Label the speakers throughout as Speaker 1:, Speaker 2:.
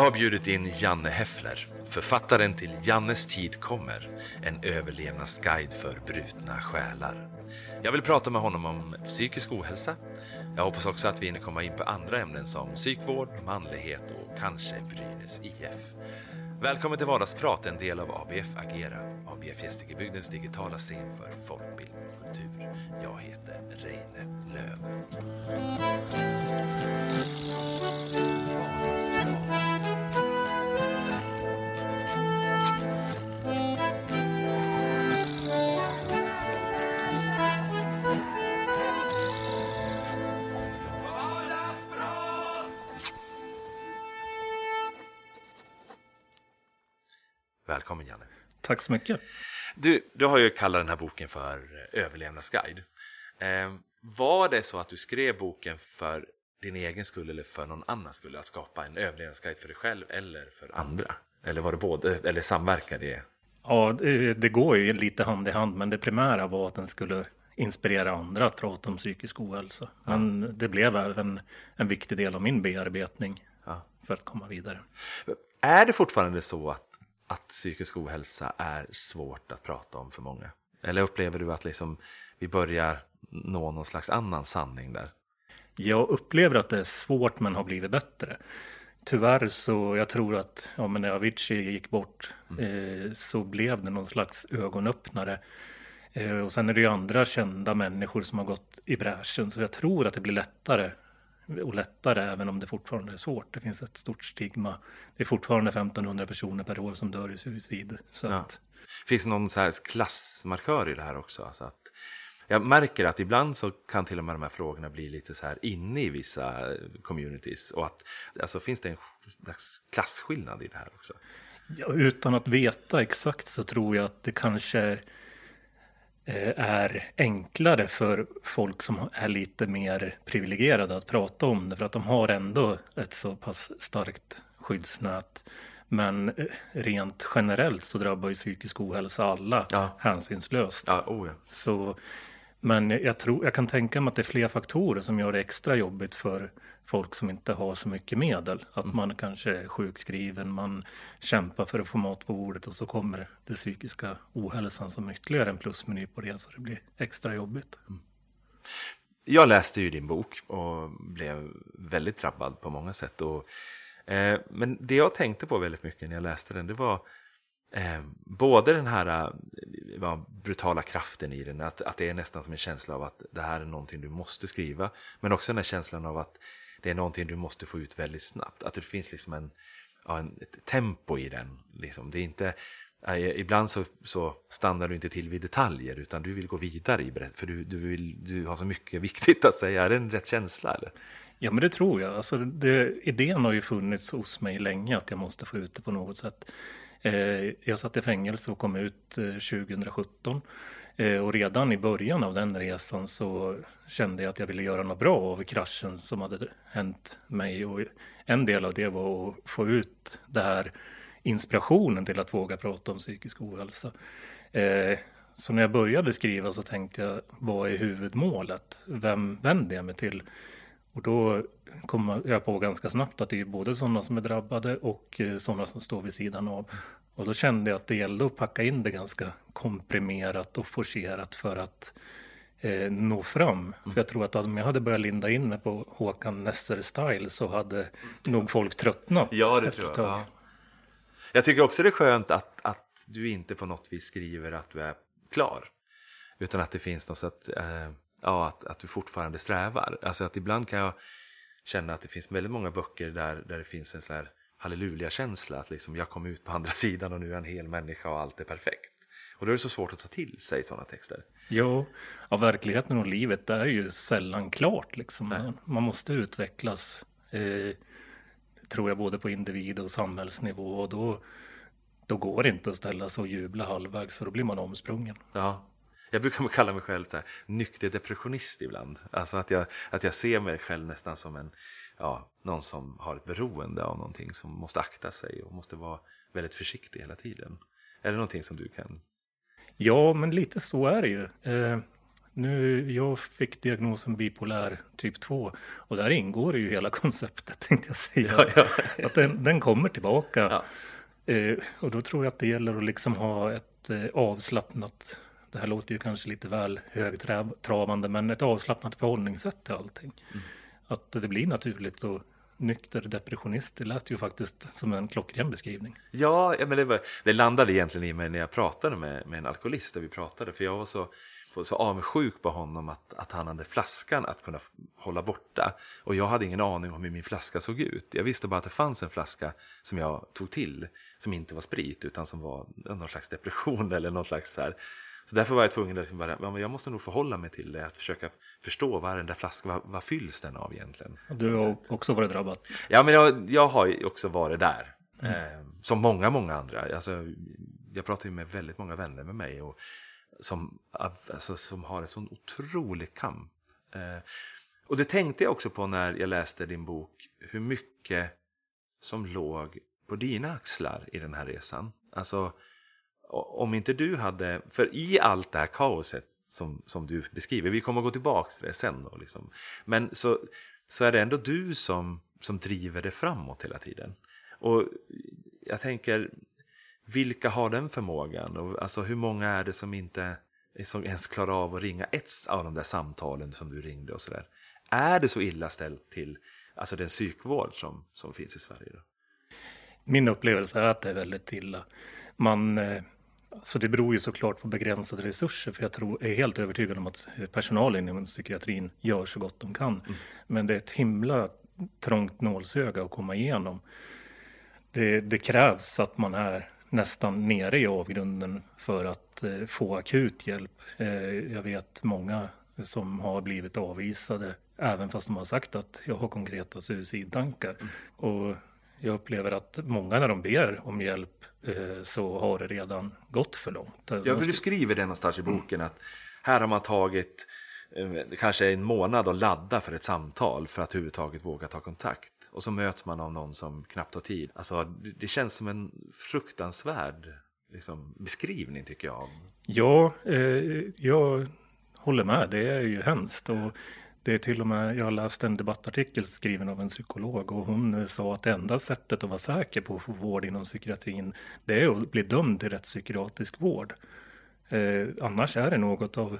Speaker 1: Jag har bjudit in Janne Heffler, författaren till Jannes tid kommer, en överlevnadsguide för brutna själar. Jag vill prata med honom om psykisk ohälsa. Jag hoppas också att vi hinner komma in på andra ämnen som psykvård, manlighet och kanske Brynäs IF. Välkommen till Vardagsprat, en del av ABF Agera, ABF Gästrikebygdens digitala scen för folkbildning och kultur. Jag heter Reine Löv. Välkommen Janne.
Speaker 2: Tack så mycket.
Speaker 1: Du, du har ju kallat den här boken för överlevnadsguide. Eh, var det så att du skrev boken för din egen skull eller för någon annan skull? Att skapa en överlevnadsguide för dig själv eller för andra? Eller var det både, eller samverkar det?
Speaker 2: Ja, det, det går ju lite hand i hand, men det primära var att den skulle inspirera andra att prata om psykisk ohälsa. Men ja. det blev även en viktig del av min bearbetning ja. för att komma vidare.
Speaker 1: Är det fortfarande så att att psykisk ohälsa är svårt att prata om för många? Eller upplever du att liksom vi börjar nå någon slags annan sanning där?
Speaker 2: Jag upplever att det är svårt men har blivit bättre. Tyvärr så, jag tror att ja, men när Avicii gick bort mm. eh, så blev det någon slags ögonöppnare. Eh, och sen är det ju andra kända människor som har gått i bräschen så jag tror att det blir lättare och lättare även om det fortfarande är svårt. Det finns ett stort stigma. Det är fortfarande 1500 personer per år som dör i suicid. Så ja. att...
Speaker 1: Finns det någon så här klassmarkör i det här också? Alltså att jag märker att ibland så kan till och med de här frågorna bli lite så här inne i vissa communities. Och att, alltså finns det en klasskillnad i det här också?
Speaker 2: Ja, utan att veta exakt så tror jag att det kanske är är enklare för folk som är lite mer privilegierade att prata om det. För att de har ändå ett så pass starkt skyddsnät. Men eh, rent generellt så drabbar ju psykisk ohälsa alla ja. hänsynslöst.
Speaker 1: Ja, oh ja.
Speaker 2: Så men jag, tror, jag kan tänka mig att det är fler faktorer som gör det extra jobbigt för folk som inte har så mycket medel. Att mm. man kanske är sjukskriven, man kämpar för att få mat på bordet och så kommer det psykiska ohälsan som ytterligare en plusmeny på det så det blir extra jobbigt. Mm.
Speaker 1: Jag läste ju din bok och blev väldigt drabbad på många sätt. Och, eh, men det jag tänkte på väldigt mycket när jag läste den det var Eh, både den här eh, brutala kraften i den, att, att det är nästan som en känsla av att det här är någonting du måste skriva. Men också den här känslan av att det är någonting du måste få ut väldigt snabbt. Att det finns liksom en, ja, en ett tempo i den. Liksom. Det är inte, eh, ibland så, så stannar du inte till vid detaljer utan du vill gå vidare i berättelsen. För du, du, vill, du har så mycket viktigt att säga. Är det en rätt känsla? Eller?
Speaker 2: Ja men det tror jag. Alltså, det, idén har ju funnits hos mig länge att jag måste få ut det på något sätt. Eh, jag satt i fängelse och kom ut 2017. Eh, 2017. Eh, och redan i början av den resan så kände jag att jag ville göra något bra av kraschen som hade hänt mig. Och en del av det var att få ut det här inspirationen till att våga prata om psykisk ohälsa. Eh, så när jag började skriva så tänkte jag, vad är huvudmålet? Vem vänder jag mig till? Och då kom jag på ganska snabbt att det är både sådana som är drabbade och eh, sådana som står vid sidan av. Och då kände jag att det gällde att packa in det ganska komprimerat och forcerat för att eh, nå fram. Mm. För jag tror att om jag hade börjat linda in mig på Håkan Nesser-style så hade nog folk tröttnat.
Speaker 1: Ja, det tror jag. Ja. Jag tycker också det är skönt att, att du inte på något vis skriver att du är klar. Utan att det finns något sätt eh, ja, att, att du fortfarande strävar. Alltså att ibland kan jag känna att det finns väldigt många böcker där, där det finns en sån här halleluja-känsla. Att liksom jag kom ut på andra sidan och nu är jag en hel människa och allt är perfekt. Och då är det så svårt att ta till sig sådana texter.
Speaker 2: Jo, ja, verkligheten och livet är ju sällan klart. Liksom. Man, man, måste utvecklas, eh, tror jag, både på individ och samhällsnivå. Och då, då går det inte att ställa sig och jubla halvvägs för då blir man omsprungen.
Speaker 1: Ja, jag brukar kalla mig själv här, nykter depressionist ibland. Alltså att jag, att jag ser mig själv nästan som en, ja, någon som har ett beroende av någonting som måste akta sig och måste vara väldigt försiktig hela tiden. Är det någonting som du kan?
Speaker 2: Ja, men lite så är det ju. Eh, nu, jag fick diagnosen bipolär typ 2 och där ingår ju hela konceptet tänkte jag säga. Ja, ja. Att den, den, kommer tillbaka. Ja. Eh, och då tror jag att det gäller att liksom ha ett eh, avslappnat, det här låter ju kanske lite väl högtravande, men ett avslappnat förhållningssätt till allting. Mm. Att det blir naturligt och nykter depressionist, det lät ju faktiskt som en klockren beskrivning.
Speaker 1: Ja, men det, var, det landade egentligen i mig när jag pratade med, med en alkoholist, där vi pratade, för jag var så så avundsjuk på honom att, att han hade flaskan att kunna hålla borta. Och jag hade ingen aning om hur min flaska såg ut. Jag visste bara att det fanns en flaska som jag tog till, som inte var sprit utan som var någon slags depression eller någon slags så här. Så därför var jag tvungen att bara, jag måste nog förhålla mig till det, att försöka förstå vad den där flaskan, vad, vad fylls den av egentligen?
Speaker 2: Du har också varit drabbad?
Speaker 1: Ja, men jag, jag har också varit där. Mm. Eh, som många, många andra. Alltså, jag pratar ju med väldigt många vänner med mig och som, alltså, som har en sån otrolig kamp. Eh, och det tänkte jag också på när jag läste din bok, hur mycket som låg på dina axlar i den här resan. Alltså, om inte du hade, för i allt det här kaoset som, som du beskriver, vi kommer att gå tillbaka till det sen då, liksom. men så, så är det ändå du som, som driver det framåt hela tiden. Och jag tänker, vilka har den förmågan? Och alltså hur många är det som inte som ens klarar av att ringa ett av de där samtalen som du ringde och sådär? Är det så illa ställt till alltså den psykvård som, som finns i Sverige? Då?
Speaker 2: Min upplevelse är att det är väldigt illa. Man, eh, alltså det beror ju såklart på begränsade resurser för jag tror, är helt övertygad om att personalen inom psykiatrin gör så gott de kan. Mm. Men det är ett himla trångt nålsöga att komma igenom. Det, det krävs att man är nästan nere i avgrunden för att eh, få akut hjälp. Eh, jag vet många som har blivit avvisade även fast de har sagt att jag har konkreta suicidtankar. Mm. Och jag upplever att många när de ber om hjälp eh, så har det redan gått för långt.
Speaker 1: Ja, för du skriver det någonstans i boken att här har man tagit kanske en månad att ladda för ett samtal för att överhuvudtaget våga ta kontakt och så möts man av någon som knappt har tid. Alltså, det känns som en fruktansvärd liksom, beskrivning tycker jag.
Speaker 2: Ja, eh, jag håller med. Det är ju hemskt. Och det är till och med, jag har läst en debattartikel skriven av en psykolog och hon sa att det enda sättet att vara säker på att få vård inom psykiatrin det är att bli dömd till rättspsykiatrisk vård. Eh, annars är det något av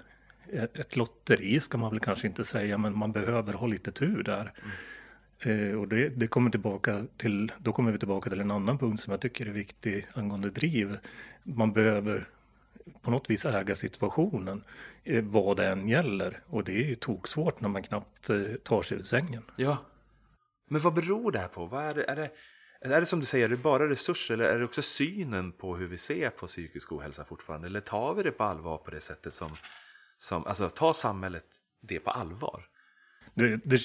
Speaker 2: ett lotteri ska man väl kanske inte säga men man behöver ha lite tur där. Mm. Eh, och det, det, kommer tillbaka till, då kommer vi tillbaka till en annan punkt som jag tycker är viktig angående driv. Man behöver på något vis äga situationen, eh, vad det än gäller. Och det är ju toksvårt när man knappt eh, tar sig ur sängen.
Speaker 1: Ja. Men vad beror det här på? Vad är, det, är, det, är det som du säger, är det bara resurser eller är det också synen på hur vi ser på psykisk ohälsa fortfarande? Eller tar vi det på allvar på det sättet som, som alltså tar samhället det på allvar?
Speaker 2: Det, det,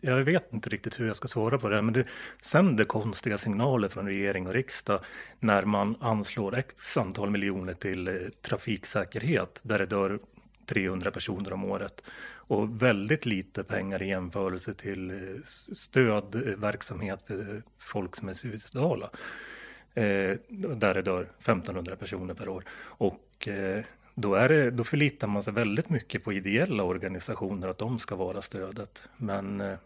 Speaker 2: jag vet inte riktigt hur jag ska svara på det, men det sänder konstiga signaler från regering och riksdag när man anslår x antal miljoner till eh, trafiksäkerhet där det dör 300 personer om året och väldigt lite pengar i jämförelse till eh, stödverksamhet eh, för folk som är suicidala. Eh, där det dör 1500 personer per år. Och eh, då, är det, då förlitar man sig väldigt mycket på ideella organisationer, att de ska vara stödet. Men eh,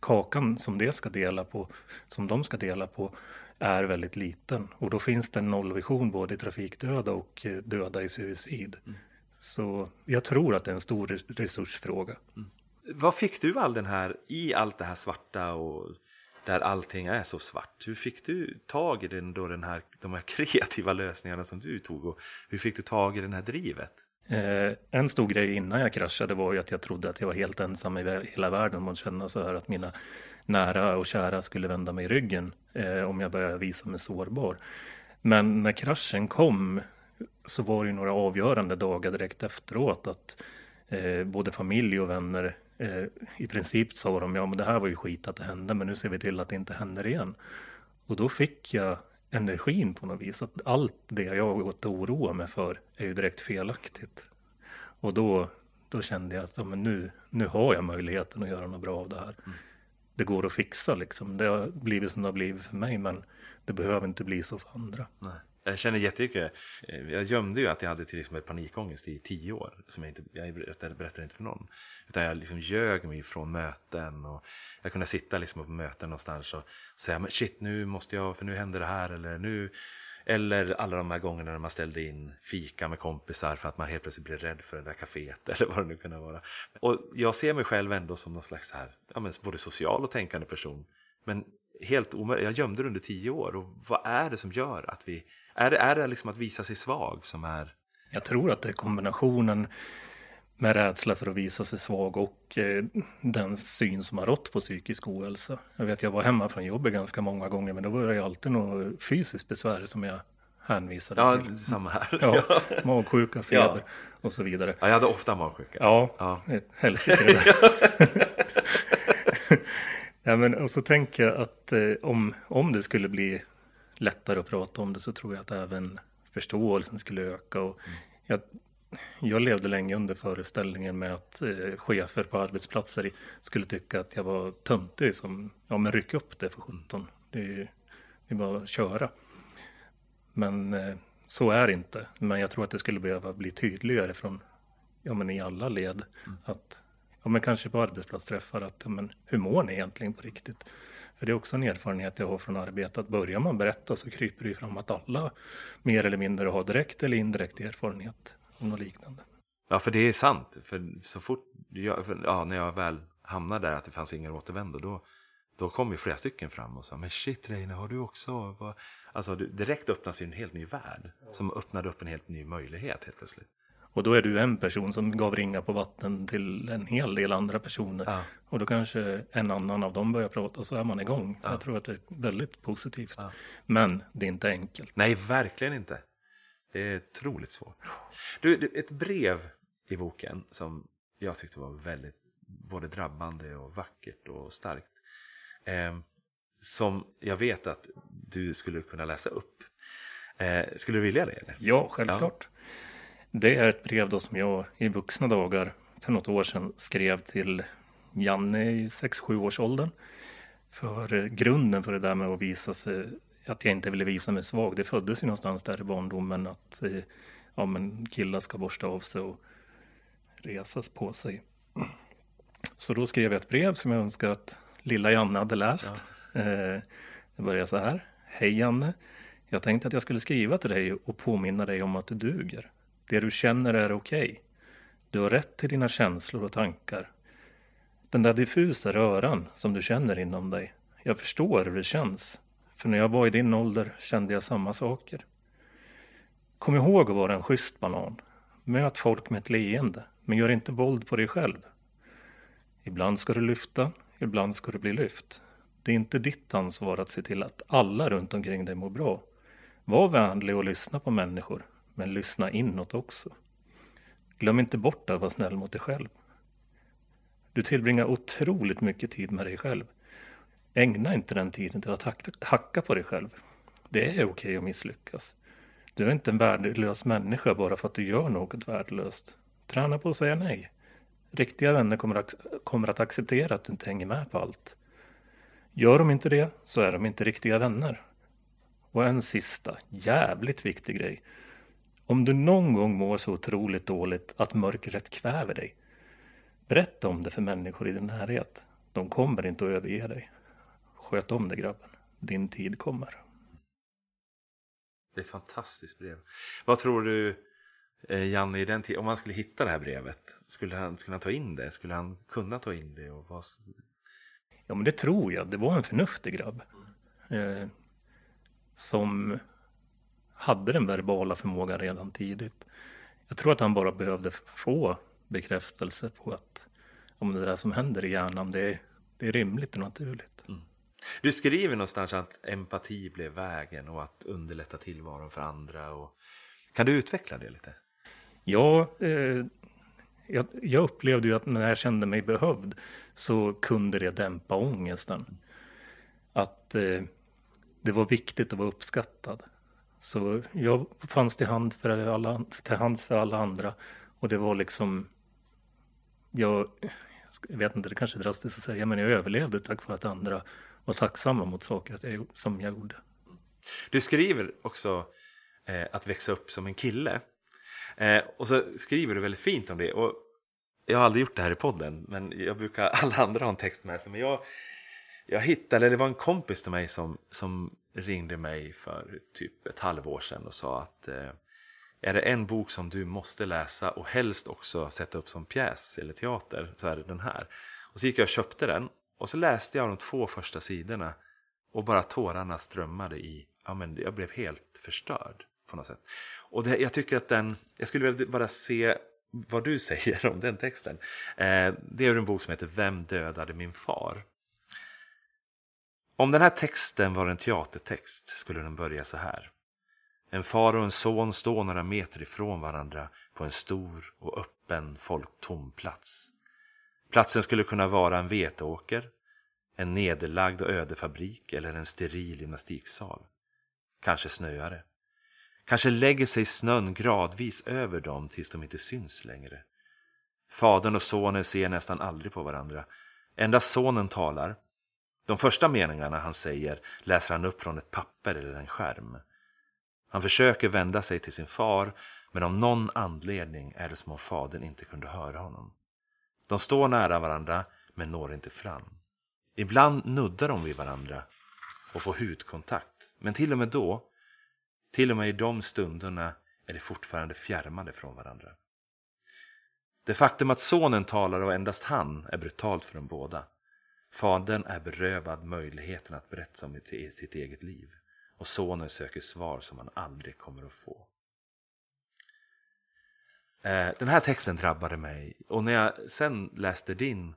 Speaker 2: kakan som, det ska dela på, som de ska dela på är väldigt liten. Och då finns det en nollvision både i trafikdöda och eh, döda i suicid. Mm. Så jag tror att det är en stor resursfråga. Mm.
Speaker 1: Vad fick du all den här, i allt det här svarta och där allting är så svart. Hur fick du tag i den, då den här, de här kreativa lösningarna som du tog och hur fick du tag i det här drivet?
Speaker 2: Eh, en stor grej innan jag kraschade var ju att jag trodde att jag var helt ensam i hela världen om att känna så här att mina nära och kära skulle vända mig i ryggen eh, om jag började visa mig sårbar. Men när kraschen kom så var det ju några avgörande dagar direkt efteråt att eh, både familj och vänner eh, i princip sa de ja men det här var ju skit att det hände men nu ser vi till att det inte händer igen. Och då fick jag energin på något vis. Att allt det jag har gått och oroat mig för är ju direkt felaktigt. Och då, då kände jag att ja, men nu, nu har jag möjligheten att göra något bra av det här. Mm. Det går att fixa liksom. Det har blivit som det har blivit för mig men det behöver inte bli så för andra.
Speaker 1: Nej. Jag känner jättemycket. Eh, jag gömde ju att jag hade till exempel panikångest i tio år. Som jag, inte, jag berättade, berättade inte för någon. Utan jag liksom ljög mig från möten. Och jag kunde sitta liksom på möten någonstans och säga men shit nu måste jag för nu händer det här. Eller nu eller alla de här gångerna när man ställde in fika med kompisar för att man helt plötsligt blev rädd för det där kaféet eller vad det nu kunde vara. Och jag ser mig själv ändå som någon slags här, ja, men både social och tänkande person. Men helt omöjligt, jag gömde det under tio år och vad är det som gör att vi, är det, är det liksom att visa sig svag som är?
Speaker 2: Jag tror att det är kombinationen med rädsla för att visa sig svag och eh, den syn som har rått på psykisk ohälsa. Jag vet, jag var hemma från jobbet ganska många gånger, men då var det alltid något fysiskt besvär som jag hänvisade
Speaker 1: Ja,
Speaker 2: till.
Speaker 1: samma här.
Speaker 2: Ja, magsjuka, feber och så vidare.
Speaker 1: Ja, jag hade ofta magsjuka.
Speaker 2: Ja,
Speaker 1: Ja.
Speaker 2: helsike det där. ja, men, och så tänker jag att eh, om, om det skulle bli lättare att prata om det så tror jag att även förståelsen skulle öka. Och jag, jag levde länge under föreställningen med att eh, chefer på arbetsplatser skulle tycka att jag var töntig som, ja men ryck upp det för 17. Det är ju det är bara att köra. Men eh, så är det inte. Men jag tror att det skulle behöva bli tydligare från, ja men i alla led. Att, ja men kanske på arbetsplatsträffar, att ja, men hur mår ni egentligen på riktigt? För det är också en erfarenhet jag har från arbete, att börjar man berätta så kryper det ju fram att alla mer eller mindre har direkt eller indirekt erfarenhet om något liknande.
Speaker 1: Ja, för det är sant. För så fort jag, för, ja, när jag väl hamnade där att det fanns ingen återvändo, då, då kom ju flera stycken fram och sa men shit Reine, har du också? Alltså direkt öppnas ju en helt ny värld som öppnade upp en helt ny möjlighet helt plötsligt.
Speaker 2: Och då är du en person som gav ringa på vatten till en hel del andra personer.
Speaker 1: Ja.
Speaker 2: Och då kanske en annan av dem börjar prata och så är man igång.
Speaker 1: Ja.
Speaker 2: Jag tror att det är väldigt positivt.
Speaker 1: Ja.
Speaker 2: Men det är inte enkelt.
Speaker 1: Nej, verkligen inte. Det är otroligt svårt. Du, du, ett brev i boken som jag tyckte var väldigt både drabbande och vackert och starkt. Eh, som jag vet att du skulle kunna läsa upp. Eh, skulle du vilja det? Eller?
Speaker 2: Ja, självklart. Det är ett brev då som jag i vuxna dagar för något år sedan skrev till Janne i 6-7 års åldern. För eh, grunden för det där med att visa sig, att jag inte ville visa mig svag, det föddes ju någonstans där i barndomen att eh, ja, men killar ska borsta av sig och resas på sig. Så då skrev jag ett brev som jag önskar att lilla Janne hade läst. Eh, det börjar så här. Hej Janne. Jag tänkte att jag skulle skriva till dig och påminna dig om att du duger. Det du känner är okej. Du har rätt till dina känslor och tankar. Den där diffusa röran som du känner inom dig. Jag förstår hur det känns. För när jag var i din ålder kände jag samma saker. Kom ihåg att vara en schysst banan. Möt folk med ett leende, men gör inte våld på dig själv. Ibland ska du lyfta, ibland ska du bli lyft. Det är inte ditt ansvar att se till att alla runt omkring dig mår bra. Var vänlig och lyssna på människor, men lyssna inåt också. Glöm inte bort att vara snäll mot dig själv. Du tillbringar otroligt mycket tid med dig själv. Ägna inte den tiden till att hacka, på dig själv. Det är okej att misslyckas. Du är inte en värdelös människa bara för att du gör något värdelöst. Träna på att säga nej. Riktiga vänner kommer att, kommer att acceptera att du inte hänger med på allt. Gör de inte det så är de inte riktiga vänner. Och en sista, jävligt viktig grej. Om du någon gång mår så otroligt dåligt att mörkret kväver dig. Berätta om det för människor i din närhet. De kommer inte att överge dig. Sköt om det grabben. Din tid kommer.
Speaker 1: Det är ett fantastiskt brev. Vad tror du, eh, Janne, i den om man skulle hitta det här brevet, skulle han, skulle han ta in det? Skulle han kunna ta in det? Och vad,
Speaker 2: Ja men det tror jag. Det var en förnuftig grabb. Eh, som hade den verbala förmågan redan tidigt. Jag tror att han bara behövde få bekräftelse på att om det där som händer i hjärnan det är, det är rimligt och naturligt.
Speaker 1: Du skriver någonstans att empati blev vägen och att underlätta tillvaron för andra. Och... Kan du utveckla det lite?
Speaker 2: Ja, eh, jag, jag upplevde ju att när jag kände mig behövd så kunde det dämpa ångesten. Att eh, det var viktigt att vara uppskattad. Så jag fanns till, hand för alla, till hands för alla andra och det var liksom jag, jag vet inte, det kanske är drastiskt att säga, men jag överlevde tack vare att andra var tacksamma mot saker att jag, som jag gjorde.
Speaker 1: Du skriver också eh, att växa upp som en kille. Eh, och så skriver du väldigt fint om det. Och jag har aldrig gjort det här i podden, men jag brukar, alla andra ha en text med sig. Men jag, jag hittade, eller det var en kompis till mig som, som ringde mig för typ ett halvår sedan och sa att eh, är det en bok som du måste läsa och helst också sätta upp som pjäs eller teater så är det den här. Och så gick jag och köpte den och så läste jag de två första sidorna och bara tårarna strömmade i, ja men jag blev helt förstörd på något sätt. Och det, jag tycker att den, jag skulle vilja bara se vad du säger om den texten. Eh, det är ur en bok som heter Vem dödade min far? Om den här texten var en teatertext skulle den börja så här. En far och en son står några meter ifrån varandra på en stor och öppen folktom plats. Platsen skulle kunna vara en veteåker, en nederlagd och öde fabrik eller en steril gymnastiksal. Kanske snöar det. Kanske lägger sig snön gradvis över dem tills de inte syns längre. Fadern och sonen ser nästan aldrig på varandra. Endast sonen talar. De första meningarna han säger läser han upp från ett papper eller en skärm. Han försöker vända sig till sin far men av någon anledning är det som om fadern inte kunde höra honom. De står nära varandra men når inte fram. Ibland nuddar de vid varandra och får hudkontakt. Men till och med då, till och med i de stunderna är de fortfarande fjärmade från varandra. Det faktum att sonen talar och endast han är brutalt för dem båda. Fadern är berövad möjligheten att berätta om sitt eget liv och sonen söker svar som han aldrig kommer att få. Eh, den här texten drabbade mig och när jag sen läste din,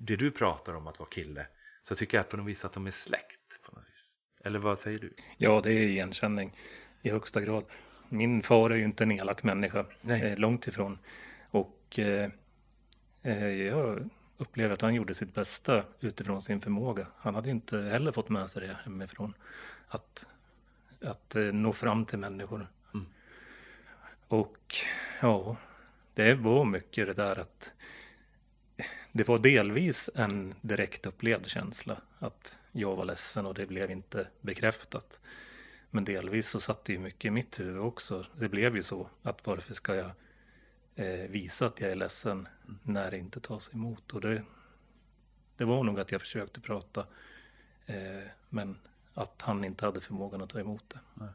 Speaker 1: det du pratar om att vara kille, så tycker jag på något vis att de är släkt. På något vis. Eller vad säger du?
Speaker 2: Ja, det är igenkänning i högsta grad. Min far är ju inte en elak människa, Nej. långt ifrån. Och eh, eh, jag upplever att han gjorde sitt bästa utifrån sin förmåga. Han hade inte heller fått med sig det hemifrån. Att, att eh, nå fram till människor. Mm. Och ja, det var mycket det där att det var delvis en direkt upplevd känsla att jag var ledsen och det blev inte bekräftat. Men delvis så satt det ju mycket i mitt huvud också. Det blev ju så att varför ska jag visa att jag är ledsen när det inte tas emot? Och det, det var nog att jag försökte prata eh, men att han inte hade förmågan att ta emot det.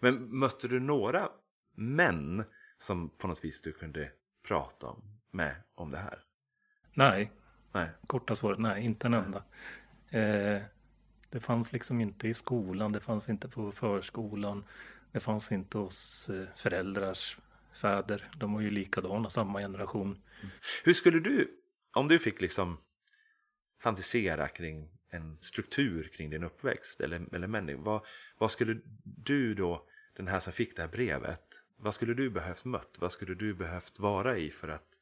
Speaker 1: Men mötte du några män som på något vis du kunde prata om, med om det här?
Speaker 2: Nej. nej. Korta svaret nej, inte en enda. Eh, det fanns liksom inte i skolan, det fanns inte på förskolan. Det fanns inte hos eh, föräldrars fäder. De var ju likadana, samma generation. Mm.
Speaker 1: Hur skulle du, om du fick liksom fantisera kring en struktur kring din uppväxt eller, eller människa, vad, vad skulle du då, den här som fick det här brevet, vad skulle du behövt mött? Vad skulle du behövt vara i för att,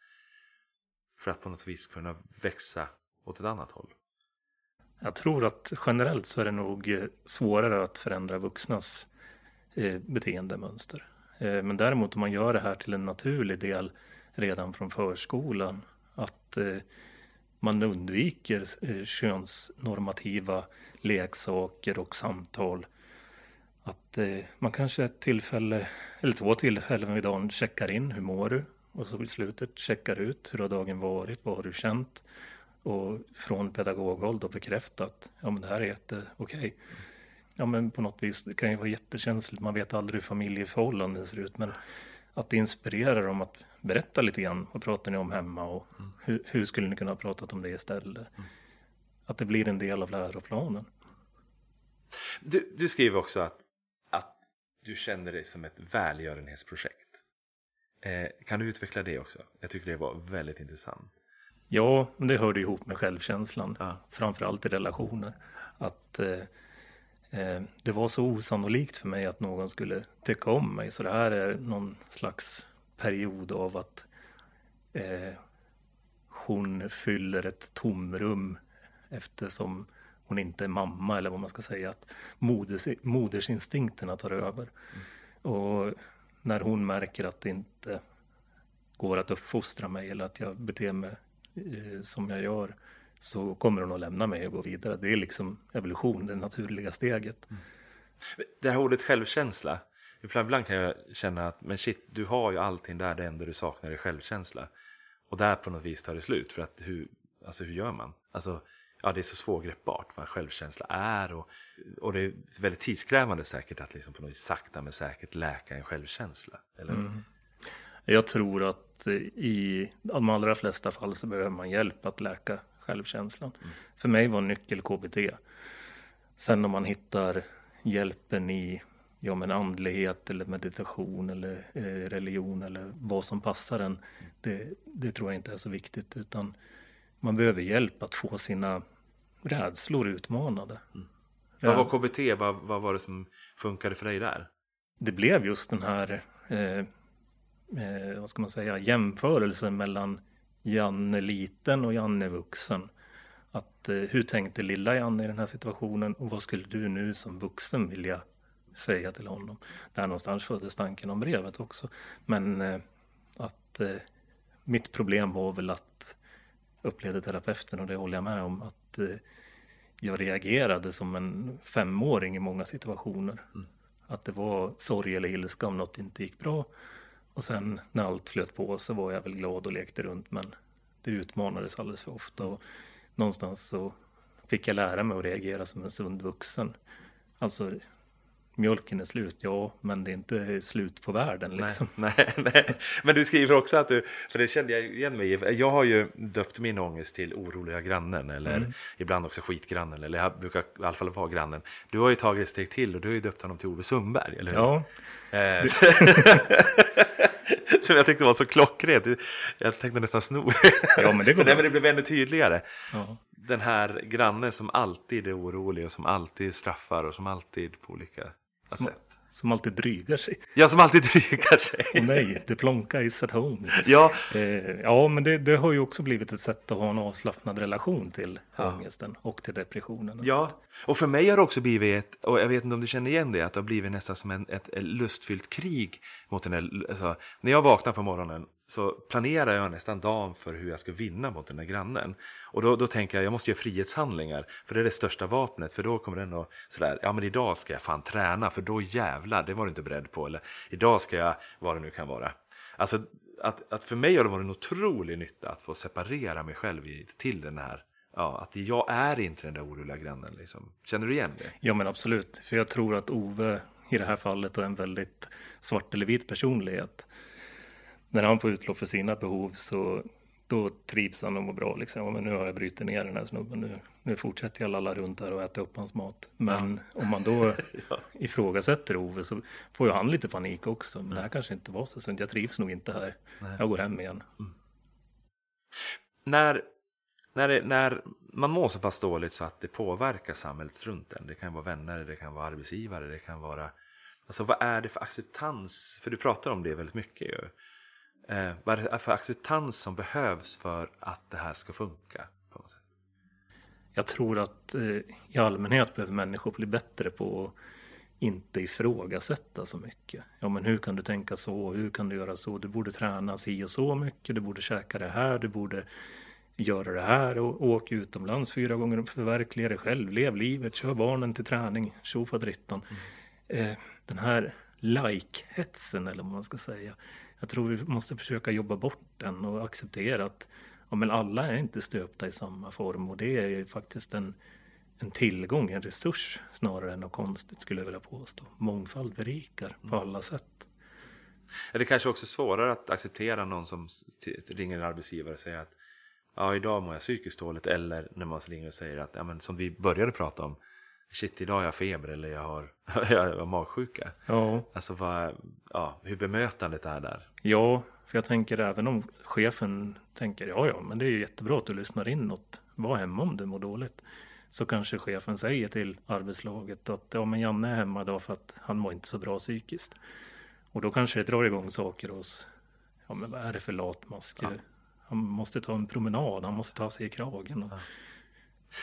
Speaker 1: för att på något vis kunna växa åt ett annat håll?
Speaker 2: Jag tror att generellt så är det nog eh, svårare att förändra vuxnas eh, beteendemönster. Eh, men däremot om man gör det här till en naturlig del redan från förskolan, att eh, man undviker eh, könsnormativa leksaker och samtal. Att man kanske ett tillfälle, eller två tillfällen vid dagen checkar in, hur mår du? Och så i slutet checkar ut, hur har dagen varit, vad har du känt? och från pedagoghåll då bekräftat, ja men det här är jätteokej. Ja men på något vis, det kan ju vara jättekänsligt, man vet aldrig hur familjeförhållanden ser ut, men att inspirera dem att berätta lite grann, vad pratar ni om hemma och mm. hur, hur, skulle ni kunna ha pratat om det istället? Mm. Att det blir en del av läroplanen.
Speaker 1: Du, du skriver också att, att du känner det som ett välgörenhetsprojekt. Eh, kan du utveckla det också? Jag tycker det var väldigt intressant.
Speaker 2: Ja, det hörde ihop med självkänslan, ja. framförallt i relationer. Att eh, det var så osannolikt för mig att någon skulle tycka om mig. Så det här är någon slags period av att eh, hon fyller ett tomrum eftersom hon inte är mamma eller vad man ska säga. Att moders, modersinstinkterna tar över. Mm. Och när hon märker att det inte går att uppfostra mig eller att jag beter mig Eh, som jag gör så kommer hon att lämna mig och gå vidare. Det är liksom evolution, det naturliga steget. Mm.
Speaker 1: Det här ordet självkänsla, ibland kan jag känna att men shit, du har ju allting där, det enda du saknar är självkänsla. Och där på något vis tar det slut, för att hur, alltså hur gör man? Alltså, ja, det är så svårgreppbart vad självkänsla är och, och det är väldigt tidskrävande säkert att liksom på något vis sakta men säkert läka en självkänsla. Eller? Mm.
Speaker 2: Jag tror att i de allra flesta fall så behöver man hjälp att läka självkänslan. Mm. För mig var nyckel KBT. Sen om man hittar hjälpen i ja, men andlighet eller meditation eller eh, religion eller vad som passar en. Det, det, tror jag inte är så viktigt utan man behöver hjälp att få sina rädslor utmanade. Mm.
Speaker 1: Vad var KBT? Vad, vad var det som funkade för dig där?
Speaker 2: Det blev just den här eh, eh, vad ska man säga, jämförelsen mellan Janne liten och Janne vuxen. Att, eh, hur tänkte lilla Janne i den här situationen och vad skulle du nu som vuxen vilja säga till honom? Där någonstans föddes tanken om brevet också. Men eh, att eh, mitt problem var väl att upplevde terapeuten och det håller jag med om att eh, jag reagerade som en femåring i många situationer. Mm. Att det var sorg eller ilska om något inte gick bra. Och sen när allt flöt på så var jag väl glad och lekte runt men det utmanades alldeles för ofta. Och någonstans så fick jag lära mig att reagera som en sund vuxen. Alltså mjölken är slut, ja, men det är inte slut på världen liksom.
Speaker 1: Nej, nej, nej. Men du skriver också att du, för det kände jag igen mig i, jag har ju döpt min ångest till oroliga grannen eller mm. ibland också skitgrannen, eller jag brukar i alla fall vara grannen. Du har ju tagit ett steg till och du har ju döpt honom till Ove Sundberg, eller hur?
Speaker 2: Ja.
Speaker 1: Eh, som jag tyckte var så klockrent. Jag tänkte nästan sno.
Speaker 2: Ja, men det går
Speaker 1: Nej, men det blev ännu tydligare. Ja. Den här grannen som alltid är orolig och som alltid straffar och som alltid på olika
Speaker 2: som, som alltid drygar sig.
Speaker 1: Ja, som alltid drygar sig.
Speaker 2: Och nej, det plonka is at home.
Speaker 1: Ja,
Speaker 2: eh, ja men det, det, har ju också blivit ett sätt att ha en avslappnad relation till ja. ångesten och till depressionen.
Speaker 1: Ja, och för mig har det också blivit, ett, och jag vet inte om du känner igen det, att det har blivit nästan som en, ett, ett lustfyllt krig mot den här, alltså, när jag vaknar på morgonen så planerar jag nästan dagen för hur jag ska vinna mot den där grannen. Och då, då tänker jag, jag måste göra frihetshandlingar, för det är det största vapnet, för då kommer den att sådär, ja men idag ska jag fan träna, för då jävlar, det var du inte beredd på, eller idag ska jag, vad det nu kan vara. Alltså, att, att för mig har det varit en otrolig nytta att få separera mig själv i, till den här Ja, att jag är inte den där oroliga grannen. Liksom. Känner du igen det?
Speaker 2: Ja, men absolut. För jag tror att Ove i det här fallet är en väldigt svart eller vit personlighet när han får utlopp för sina behov så då trivs han och mår bra. Liksom. Men nu har jag brutit ner den här snubben. Nu, nu fortsätter jag lalla runt här och äta upp hans mat. Men ja. om man då ja. ifrågasätter Ove så får ju han lite panik också. Men det här kanske inte var så sunt. Jag trivs nog inte här. Nej. Jag går hem igen. Mm.
Speaker 1: När, när, det, när man mår så pass dåligt så att det påverkar samhället runt en. Det kan vara vänner, det kan vara arbetsgivare, det kan vara... Alltså vad är det för acceptans? För du pratar om det väldigt mycket ju. Eh, vad är det för acceptans som behövs för att det här ska funka? på något sätt?
Speaker 2: Jag tror att eh, i allmänhet behöver människor bli bättre på att inte ifrågasätta så mycket. Ja, men hur kan du tänka så? Hur kan du göra så? Du borde träna si och så mycket. Du borde käka det här. Du borde göra det här och åka utomlands fyra gånger och förverkliga dig själv. Lev livet, kör barnen till träning, tjofaderittan. Mm. Eh, den här like-hetsen eller vad man ska säga jag tror vi måste försöka jobba bort den och acceptera att ja, men alla är inte stöpta i samma form och det är faktiskt en, en tillgång, en resurs snarare än något konstigt skulle jag vilja påstå. Mångfald berikar på mm. alla sätt.
Speaker 1: Är det kanske också svårare att acceptera någon som ringer en arbetsgivare och säger att ja, idag mår jag psykiskt dåligt eller när man ringer och säger att ja, men som vi började prata om shit idag har jag feber eller jag har, jag har magsjuka.
Speaker 2: Ja.
Speaker 1: Alltså vad, ja, hur bemötandet är där.
Speaker 2: Ja, för jag tänker även om chefen tänker ja ja men det är ju jättebra att du lyssnar in något. Var hemma om du mår dåligt. Så kanske chefen säger till arbetslaget att ja men Janne är hemma idag för att han mår inte så bra psykiskt. Och då kanske det drar igång saker hos, ja men vad är det för latmask? Ja. Han måste ta en promenad, han måste ta sig i kragen. Och... Ja.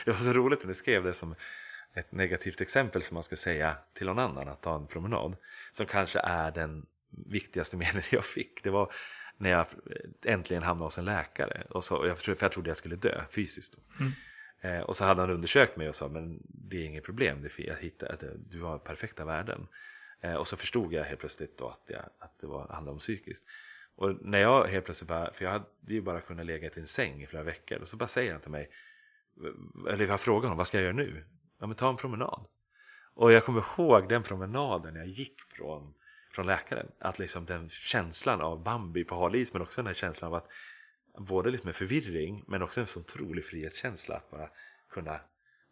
Speaker 1: Det var så roligt när du skrev det som ett negativt exempel som man ska säga till någon annan att ta en promenad. Som kanske är den viktigaste meningen jag fick. Det var när jag äntligen hamnade hos en läkare. Och så, jag, för jag trodde jag skulle dö fysiskt. Mm. Eh, och så hade han undersökt mig och sa men det är inget problem. Det, jag hittade, du har perfekta värden. Eh, och så förstod jag helt plötsligt då att, jag, att det var, handlade om psykiskt. Och när jag helt plötsligt bara, för jag hade ju bara kunnat lägga i en säng i flera veckor. Och så bara säger han till mig, eller jag frågar honom, vad ska jag göra nu? Ja men ta en promenad. Och jag kommer ihåg den promenaden jag gick från, från läkaren. Att liksom den känslan av Bambi på hal is men också den här känslan av att både lite med förvirring men också en så otrolig frihetskänsla att bara kunna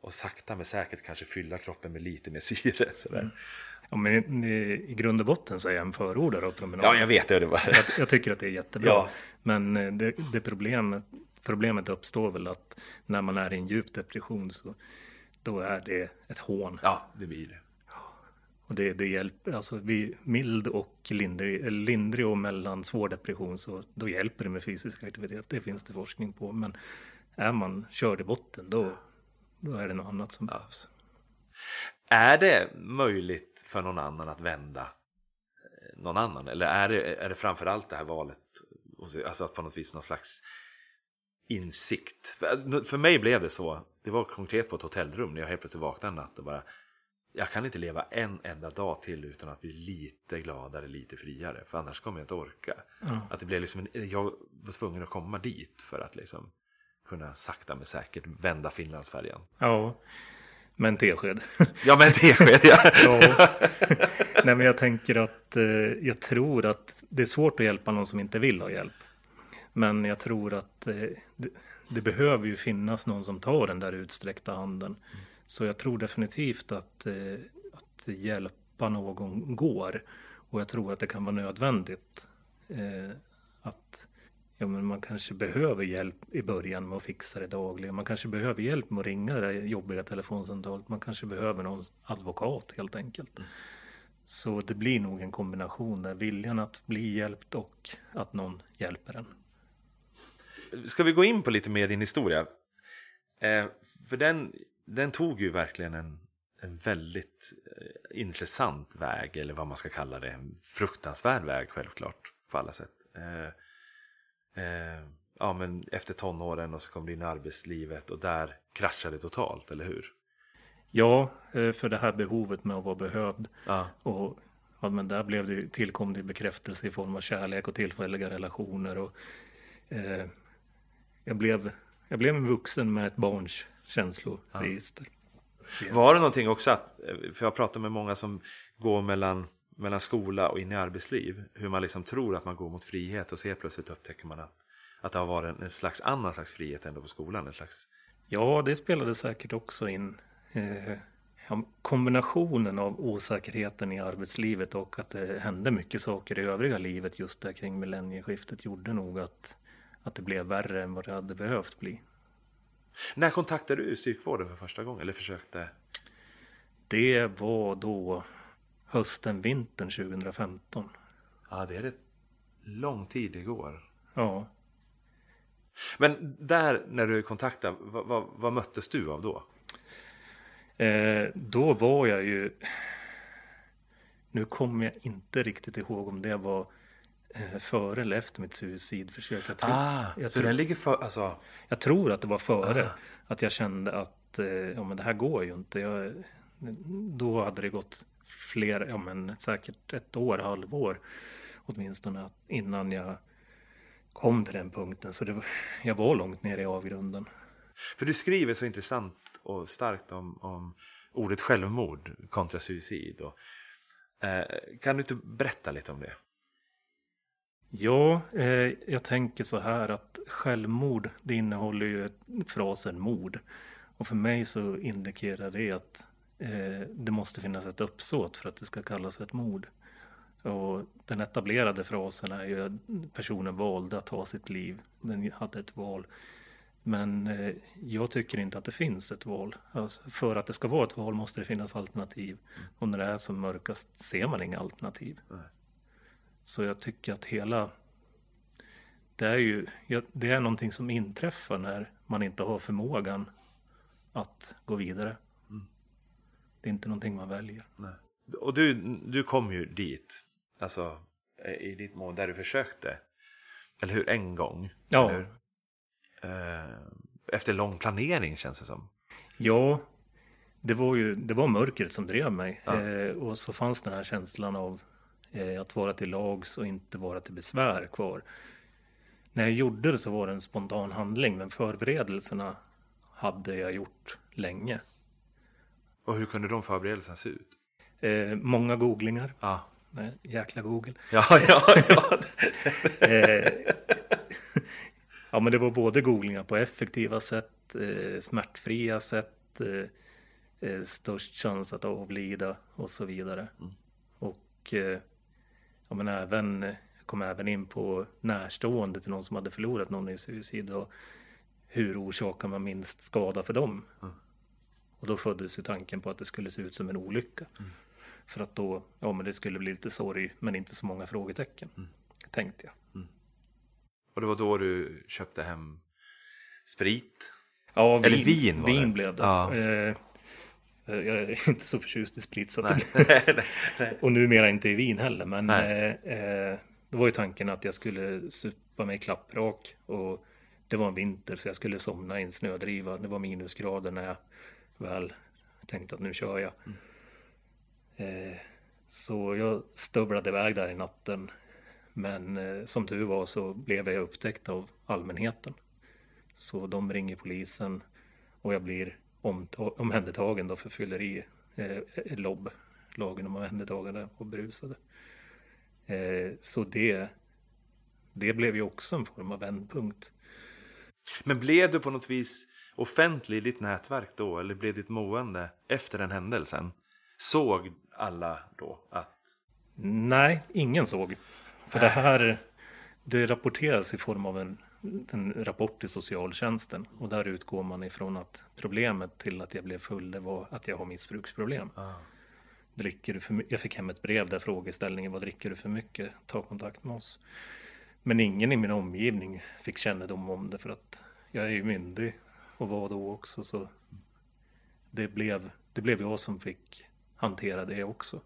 Speaker 1: och sakta men säkert kanske fylla kroppen med lite mer syre. Sådär. Mm.
Speaker 2: Ja, men i, i grund och botten så är jag en förordare av promenad.
Speaker 1: Ja, jag vet det. det var...
Speaker 2: jag, jag tycker att det är jättebra. Ja. Men eh, det, det problemet, problemet uppstår väl att när man är i en djup depression så då är det ett hån.
Speaker 1: Ja, det blir det.
Speaker 2: Och det, det hjälper, alltså vid mild och lindrig, lindrig och mellan svår depression så då hjälper det med fysisk aktivitet. Det finns det forskning på. Men är man körd i botten då, då är det något annat som behövs.
Speaker 1: Är det möjligt för någon annan att vända eh, någon annan? Eller är det, är det framförallt det här valet, alltså att på något vis någon slags insikt? För, för mig blev det så, det var konkret på ett hotellrum när jag helt plötsligt vaknade en natt och bara jag kan inte leva en enda dag till utan att bli lite gladare, lite friare. För annars kommer jag inte orka. Mm. Att det blev liksom en, jag var tvungen att komma dit för att liksom kunna sakta men säkert vända Finlandsfärjan.
Speaker 2: Ja, med en tesked.
Speaker 1: Ja, med en tesked, ja. ja.
Speaker 2: Nej, men jag tänker att eh, jag tror att det är svårt att hjälpa någon som inte vill ha hjälp. Men jag tror att eh, det, det, behöver ju finnas någon som tar den där utsträckta handen. Mm. Så jag tror definitivt att, eh, att hjälpa någon går. Och jag tror att det kan vara nödvändigt. Eh, att ja, men man kanske behöver hjälp i början med att fixa det dagligen. Man kanske behöver hjälp med att ringa det där jobbiga telefonsamtalet. Man kanske behöver någon advokat helt enkelt. Mm. Så det blir nog en kombination där viljan att bli hjälpt och att någon hjälper en.
Speaker 1: Ska vi gå in på lite mer din historia? Eh, för den den tog ju verkligen en, en väldigt eh, intressant väg eller vad man ska kalla det. En fruktansvärd väg självklart på alla sätt. Eh, eh, ja men efter tonåren och så kom du in i arbetslivet och där kraschade det totalt, eller hur?
Speaker 2: Ja, eh, för det här behovet med att vara behövd. Ja. Och ja, men där blev det, tillkom det bekräftelse i form av kärlek och tillfälliga relationer. Och, eh, jag, blev, jag blev en vuxen med ett barns känsloregister.
Speaker 1: Ja. Var det någonting också att, för jag pratar med många som går mellan, mellan skola och in i arbetsliv, hur man liksom tror att man går mot frihet och så plötsligt upptäcker man att, att det har varit en, en slags annan slags frihet ändå på skolan. En slags...
Speaker 2: Ja, det spelade säkert också in. Eh, kombinationen av osäkerheten i arbetslivet och att det hände mycket saker i övriga livet just där kring millennieskiftet gjorde nog att, att det blev värre än vad det hade behövt bli.
Speaker 1: När kontaktade du psykvården för första gången? Eller försökte?
Speaker 2: Det var då hösten, vintern 2015.
Speaker 1: Ja, det är rätt lång tid det går.
Speaker 2: Ja.
Speaker 1: Men där när du kontaktade, vad, vad, vad möttes du av då?
Speaker 2: Eh, då var jag ju... Nu kommer jag inte riktigt ihåg om det var före eller efter mitt suicidförsök.
Speaker 1: Jag tror, ah, jag så tror, den ligger för, alltså...
Speaker 2: Jag tror att det var före. Ah. Att jag kände att eh, ja, men det här går ju inte. Jag, då hade det gått fler, ja men säkert ett år, halvår åtminstone innan jag kom till den punkten. Så det, jag var långt ner i avgrunden.
Speaker 1: För du skriver så intressant och starkt om, om ordet självmord kontra suicid. Och, eh, kan du inte berätta lite om det?
Speaker 2: Ja, eh, jag tänker så här att självmord det innehåller ju frasen mord. Och för mig så indikerar det att eh, det måste finnas ett uppsåt för att det ska kallas ett mord. Och den etablerade frasen är ju att personen valde att ta sitt liv. Den hade ett val. Men eh, jag tycker inte att det finns ett val. Alltså, för att det ska vara ett val måste det finnas alternativ. Och när det är som mörkast ser man inga alternativ. Nej. Så jag tycker att hela det är ju det är någonting som inträffar när man inte har förmågan att gå vidare. Mm. Det är inte någonting man väljer.
Speaker 1: Nej. Och du, du kom ju dit, alltså i ditt mål där du försökte, eller hur, en gång?
Speaker 2: Ja.
Speaker 1: Eh, efter lång planering känns det som.
Speaker 2: Ja, det var ju det var mörkret som drev mig.
Speaker 1: Ja.
Speaker 2: Eh, och så fanns den här känslan av att vara till lags och inte vara till besvär kvar. När jag gjorde det så var det en spontan handling, men förberedelserna hade jag gjort länge.
Speaker 1: Och hur kunde de förberedelserna se ut?
Speaker 2: Eh, många googlingar.
Speaker 1: Ja,
Speaker 2: Nej, jäkla Google.
Speaker 1: ja, ja. ja.
Speaker 2: Eh, ja, men det var både googlingar på effektiva sätt, eh, smärtfria sätt, eh, eh, störst chans att avlida och så vidare.
Speaker 1: Mm.
Speaker 2: Och eh, ja, men även, kom även in på närstående till någon som hade förlorat någon i suicid och hur orsakar man minst skada för dem?
Speaker 1: Mm.
Speaker 2: Och då föddes ju tanken på att det skulle se ut som en olycka.
Speaker 1: Mm.
Speaker 2: För att då, ja men det skulle bli lite sorg men inte så många frågetecken.
Speaker 1: Mm.
Speaker 2: Tänkte jag.
Speaker 1: Och det var då du köpte hem sprit?
Speaker 2: Ja,
Speaker 1: Eller vin
Speaker 2: Vin
Speaker 1: det.
Speaker 2: blev det.
Speaker 1: Ja.
Speaker 2: Eh, jag är inte så förtjust i sprit så att
Speaker 1: Nej.
Speaker 2: det,
Speaker 1: nej,
Speaker 2: och numera inte i vin heller. Men eh, eh, det var ju tanken att jag skulle supa mig klapprak och det var en vinter så jag skulle somna i en snödriva. Det var minusgrader när jag väl tänkte att nu kör jag.
Speaker 1: Mm.
Speaker 2: Eh, så jag stövlade iväg där i natten. Men eh, som tur var så blev jag upptäckt av allmänheten. Så de ringer polisen och jag blir omhändertagen då för fylleri. Eh, LOB, lagen om omhändertagande och berusade. Eh, så det, det blev ju också en form av vändpunkt.
Speaker 1: Men blev du på något vis offentlig i ditt nätverk då? Eller blev ditt mående efter den händelsen? Såg alla då att...
Speaker 2: Nej, ingen såg. För det här, det rapporteras i form av en, en rapport till socialtjänsten. Och där utgår man ifrån att problemet till att jag blev full, det var att jag har missbruksproblem. Dricker du för Jag fick hem ett brev där frågeställningen var dricker du för mycket? Ta kontakt med oss. Men ingen i min omgivning fick kännedom om det för att jag är ju myndig och var då också så det blev, det blev jag som fick hantera det också.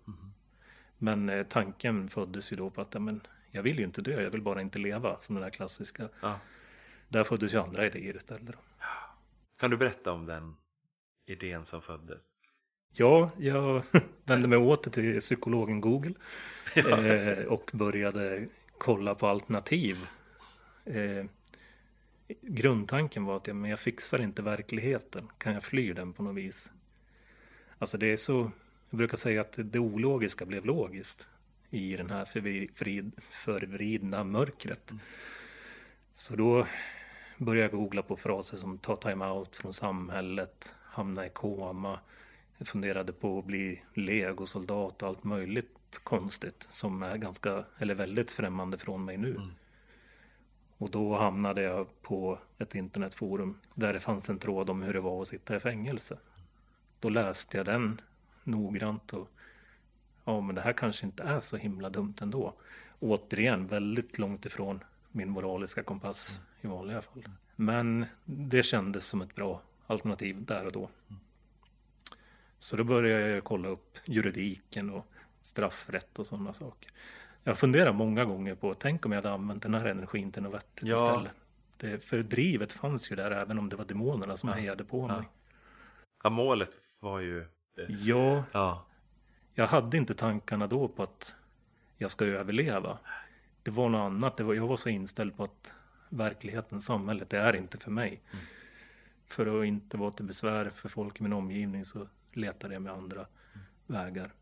Speaker 2: Men eh, tanken föddes ju då på att ja, men, jag vill ju inte dö, jag vill bara inte leva som den där klassiska.
Speaker 1: Ja.
Speaker 2: Där föddes ju andra idéer istället.
Speaker 1: Kan du berätta om den idén som föddes?
Speaker 2: Ja, jag vände mig åter till psykologen Google eh, och började kolla på alternativ. Eh, grundtanken var att ja, men jag fixar inte verkligheten. Kan jag fly den på något vis? Alltså det är så, jag brukar säga att det ologiska blev logiskt i den här förvrid, förvridna mörkret. Så då började jag googla på fraser som ta time-out från samhället, hamna i koma. Jag funderade på att bli legosoldat och allt möjligt konstigt som är ganska, eller väldigt främmande från mig nu.
Speaker 1: Mm.
Speaker 2: Och då hamnade jag på ett internetforum där det fanns en tråd om hur det var att sitta i fängelse. Då läste jag den noggrant och ja, men det här kanske inte är så himla dumt ändå. Återigen, väldigt långt ifrån min moraliska kompass i vanliga fall. Men det kändes som ett bra alternativ där och då. Så då började jag kolla upp juridiken och straffrätt och sådana saker. Jag funderar många gånger på, tänk om jag hade använt den här energin till något vettigt
Speaker 1: Ja.
Speaker 2: istället. Det, för drivet fanns ju där även om det var demonerna som
Speaker 1: Ja.
Speaker 2: hejade på
Speaker 1: Ja.
Speaker 2: mig.
Speaker 1: Ja, målet var ju...
Speaker 2: Ja,
Speaker 1: Ja,
Speaker 2: jag hade inte tankarna då på att jag ska överleva. Det var något annat. Det var, jag var så inställd på att verkligheten, samhället, det är inte för mig.
Speaker 1: Mm.
Speaker 2: För att inte vara till besvär för folk i min omgivning så letade jag med andra vägar.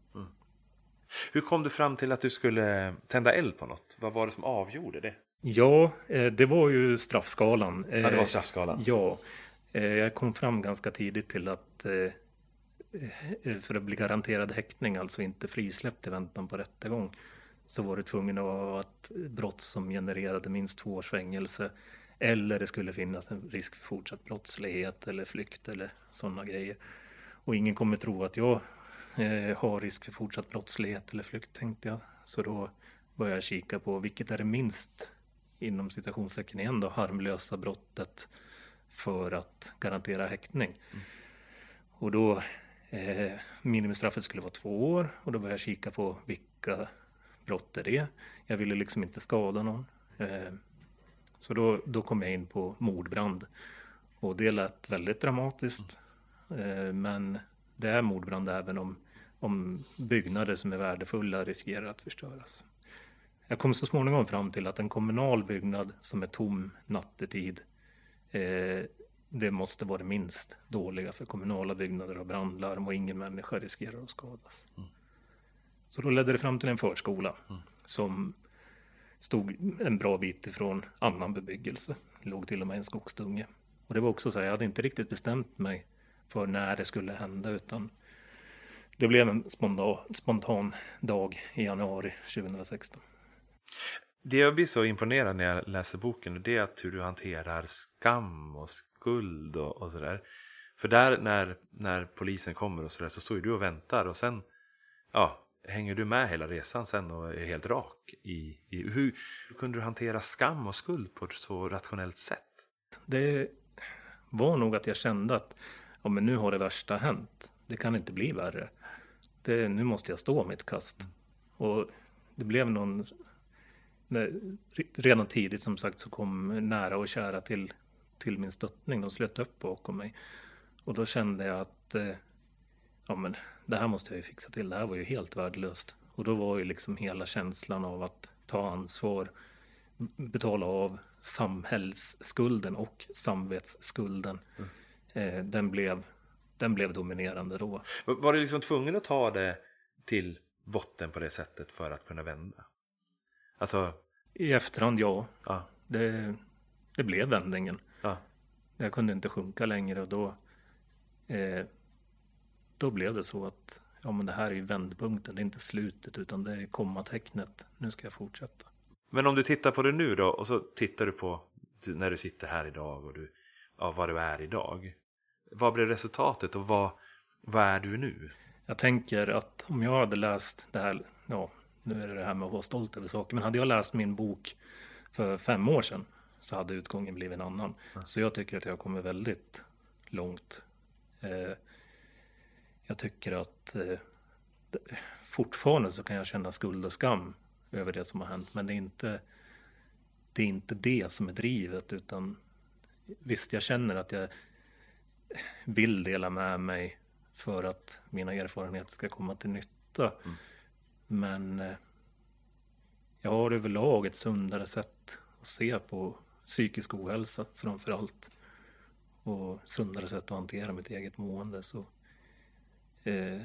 Speaker 1: Hur kom du fram till att du skulle tända eld på något? Vad var det som avgjorde det?
Speaker 2: Ja, eh, det var ju straffskalan.
Speaker 1: Ja, det var
Speaker 2: Eh,
Speaker 1: straffskalan.
Speaker 2: Ja, eh, jag kom fram ganska tidigt till att för att bli garanterad häktning, alltså inte frisläppt i väntan på rättegång, så var det tvungen att vara ett brott som genererade minst två års fängelse. Eller det skulle finnas en risk för fortsatt brottslighet eller flykt eller sådana grejer. Och ingen kommer tro att jag eh, har risk för fortsatt brottslighet eller flykt tänkte jag. Så då började jag kika på vilket är det minst inom citationstecken igen då, harmlösa brottet för att garantera häktning. Och då eh, minimistraffet skulle vara två år och då började jag kika på vilka brott är det. Jag ville liksom inte skada någon. Eh, så då, då kom jag in på mordbrand. Och det lät väldigt dramatiskt. Eh, men det är mordbrand även om, om byggnader som är värdefulla riskerar att förstöras. Jag kom så småningom fram till att en kommunal byggnad som är tom nattetid eh, det måste vara det minst dåliga för kommunala byggnader har brandlarm och ingen människa riskerar att skadas. Mm. Så då ledde det fram till en förskola mm. som stod en bra bit ifrån annan bebyggelse. Det låg till och med en skogsdunge. Och det var också så här, jag hade inte riktigt bestämt mig för när det skulle hända utan det blev en spontan, spontan dag i januari 2016.
Speaker 1: Det jag blir så imponerad när jag läser boken det är att hur du hanterar skam och skuld och, och sådär. För där när, när polisen kommer och sådär så står ju du och väntar och sen ja, hänger du med hela resan sen och är helt rak i, i hur, hur kunde du hantera skam och skuld på ett så rationellt sätt?
Speaker 2: Det var nog att jag kände att ja, men nu har det värsta hänt. Det kan inte bli värre. Det, nu måste jag stå mitt kast. Och det blev någon... Redan tidigt som sagt så kom nära och kära till, till min stöttning. De slöt upp bakom mig. Och då kände jag att eh, ja, men det här måste jag ju fixa till. Det här var ju helt värdelöst. Och då var ju liksom hela känslan av att ta ansvar, betala av samhällsskulden och samvetsskulden. Mm. Eh, den, blev, den blev dominerande då.
Speaker 1: Var du liksom tvungen att ta det till botten på det sättet för att kunna vända? Alltså...
Speaker 2: I efterhand ja. ja. Det, det blev vändningen.
Speaker 1: Ja.
Speaker 2: Jag kunde inte sjunka längre och då eh, då blev det så att ja, men det här är ju vändpunkten, det är inte slutet utan det är kommatecknet. Nu ska jag fortsätta.
Speaker 1: Men om du tittar på det nu då och så tittar du på när du sitter här idag och du, ja, vad du är idag. Vad blev resultatet och vad, vad är du nu?
Speaker 2: Jag tänker att om jag hade läst det här, ja, nu är det det här med att vara stolt över saker, men hade jag läst min bok för fem år sedan så hade utgången blivit en annan. Mm. Så jag tycker att jag kommer väldigt långt. Eh, jag tycker att eh, fortfarande så kan jag känna skuld och skam över det som har hänt. Men det är inte det, är inte det som är drivet utan visst, jag känner att jag vill dela med mig för att mina erfarenheter ska komma till nytta. Mm. Men eh, jag har överlag ett sundare sätt att se på psykisk ohälsa framför allt. Och sundare sätt att hantera mitt eget mående. Så eh,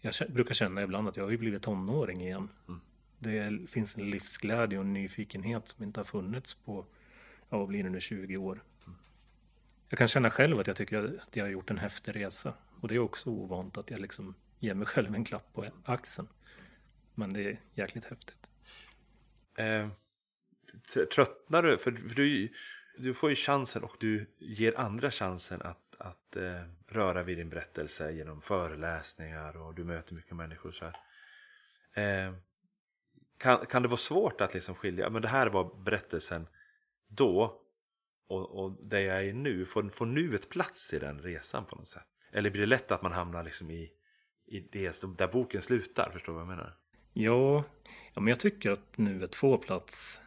Speaker 2: jag brukar känna ibland att jag har ju blivit tonåring igen. Mm. Det finns en livsglädje och en nyfikenhet som inte har funnits på, ja vad blir det nu, 20 år. Mm. Jag kan känna själv att jag tycker att jag har gjort en häftig resa. Och det är också ovant att jag liksom ger mig själv en klapp på axeln. Men det är jäkligt häftigt.
Speaker 1: Eh, tröttnar du? För, för du, du får ju chansen och du ger andra chansen att att eh, röra vid din berättelse genom föreläsningar och du möter mycket människor. Så eh, kan, kan det vara svårt att liksom skilja, men det här var berättelsen då och, och det jag är nu, får, får nuet plats i den resan på något sätt? Eller blir det lätt att man hamnar liksom i, i det där boken slutar, förstår du vad jag menar?
Speaker 2: Ja, ja men jag tycker att nuet får plats.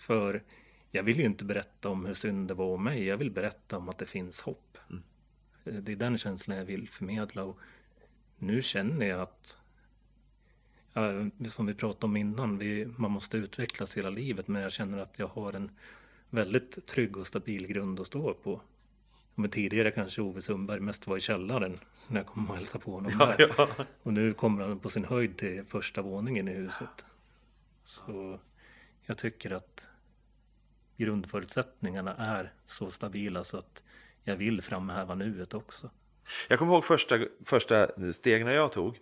Speaker 2: För jag vill ju inte berätta om hur synd det var om mig, jag vill berätta om att det finns hopp. Mm. Det är den känslan jag vill förmedla och nu känner jag att som vi pratade om innan, vi, man måste utvecklas hela livet men jag känner att jag har en väldigt trygg och stabil grund att stå på. Men tidigare kanske Ove Sundberg mest var i källaren när jag kom och hälsade på honom ja, ja. Och nu kommer han på sin höjd till första våningen i huset. Så jag tycker att grundförutsättningarna är så stabila så att jag vill framhäva nuet också.
Speaker 1: Jag kommer ihåg första, första stegen jag tog.